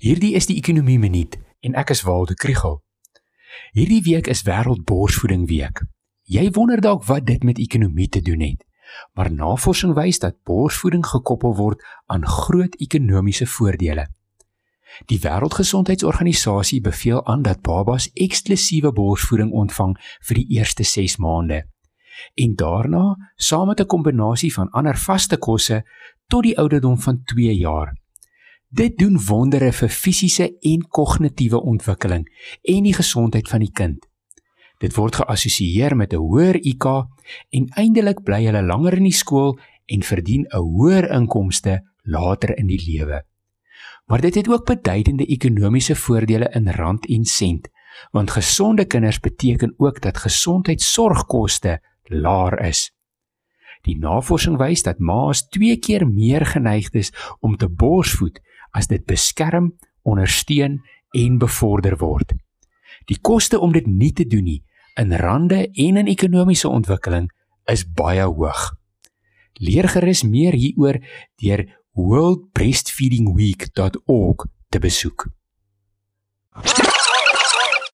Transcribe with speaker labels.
Speaker 1: Hierdie is die Ekonomie Minuut en ek is Waldo Krugel. Hierdie week is Wêreld Borsvoeding Week. Jy wonder dalk wat dit met ekonomie te doen het. Maar navorsing wys dat borsvoeding gekoppel word aan groot ekonomiese voordele. Die Wêreldgesondheidsorganisasie beveel aan dat babas eksklusiewe borsvoeding ontvang vir die eerste 6 maande en daarna saam met 'n kombinasie van ander vaste kosse tot die ouderdom van 2 jaar. Dit doen wondere vir fisiese en kognitiewe ontwikkeling en die gesondheid van die kind. Dit word geassosieer met 'n hoër IQ en eindelik bly hulle langer in die skool en verdien 'n hoër inkomste later in die lewe. Maar dit het ook beduidende ekonomiese voordele in rand en sent, want gesonde kinders beteken ook dat gesondheidsorgkoste laer is. Die navorsing wys dat ma's 2 keer meer geneig is om te borsvoed as dit beskerm, ondersteun en bevorder word. Die koste om dit nie te doen nie in rande en in ekonomiese ontwikkeling is baie hoog. Leer gerus meer hieroor deur worldbreastfeedingweek.org te besoek.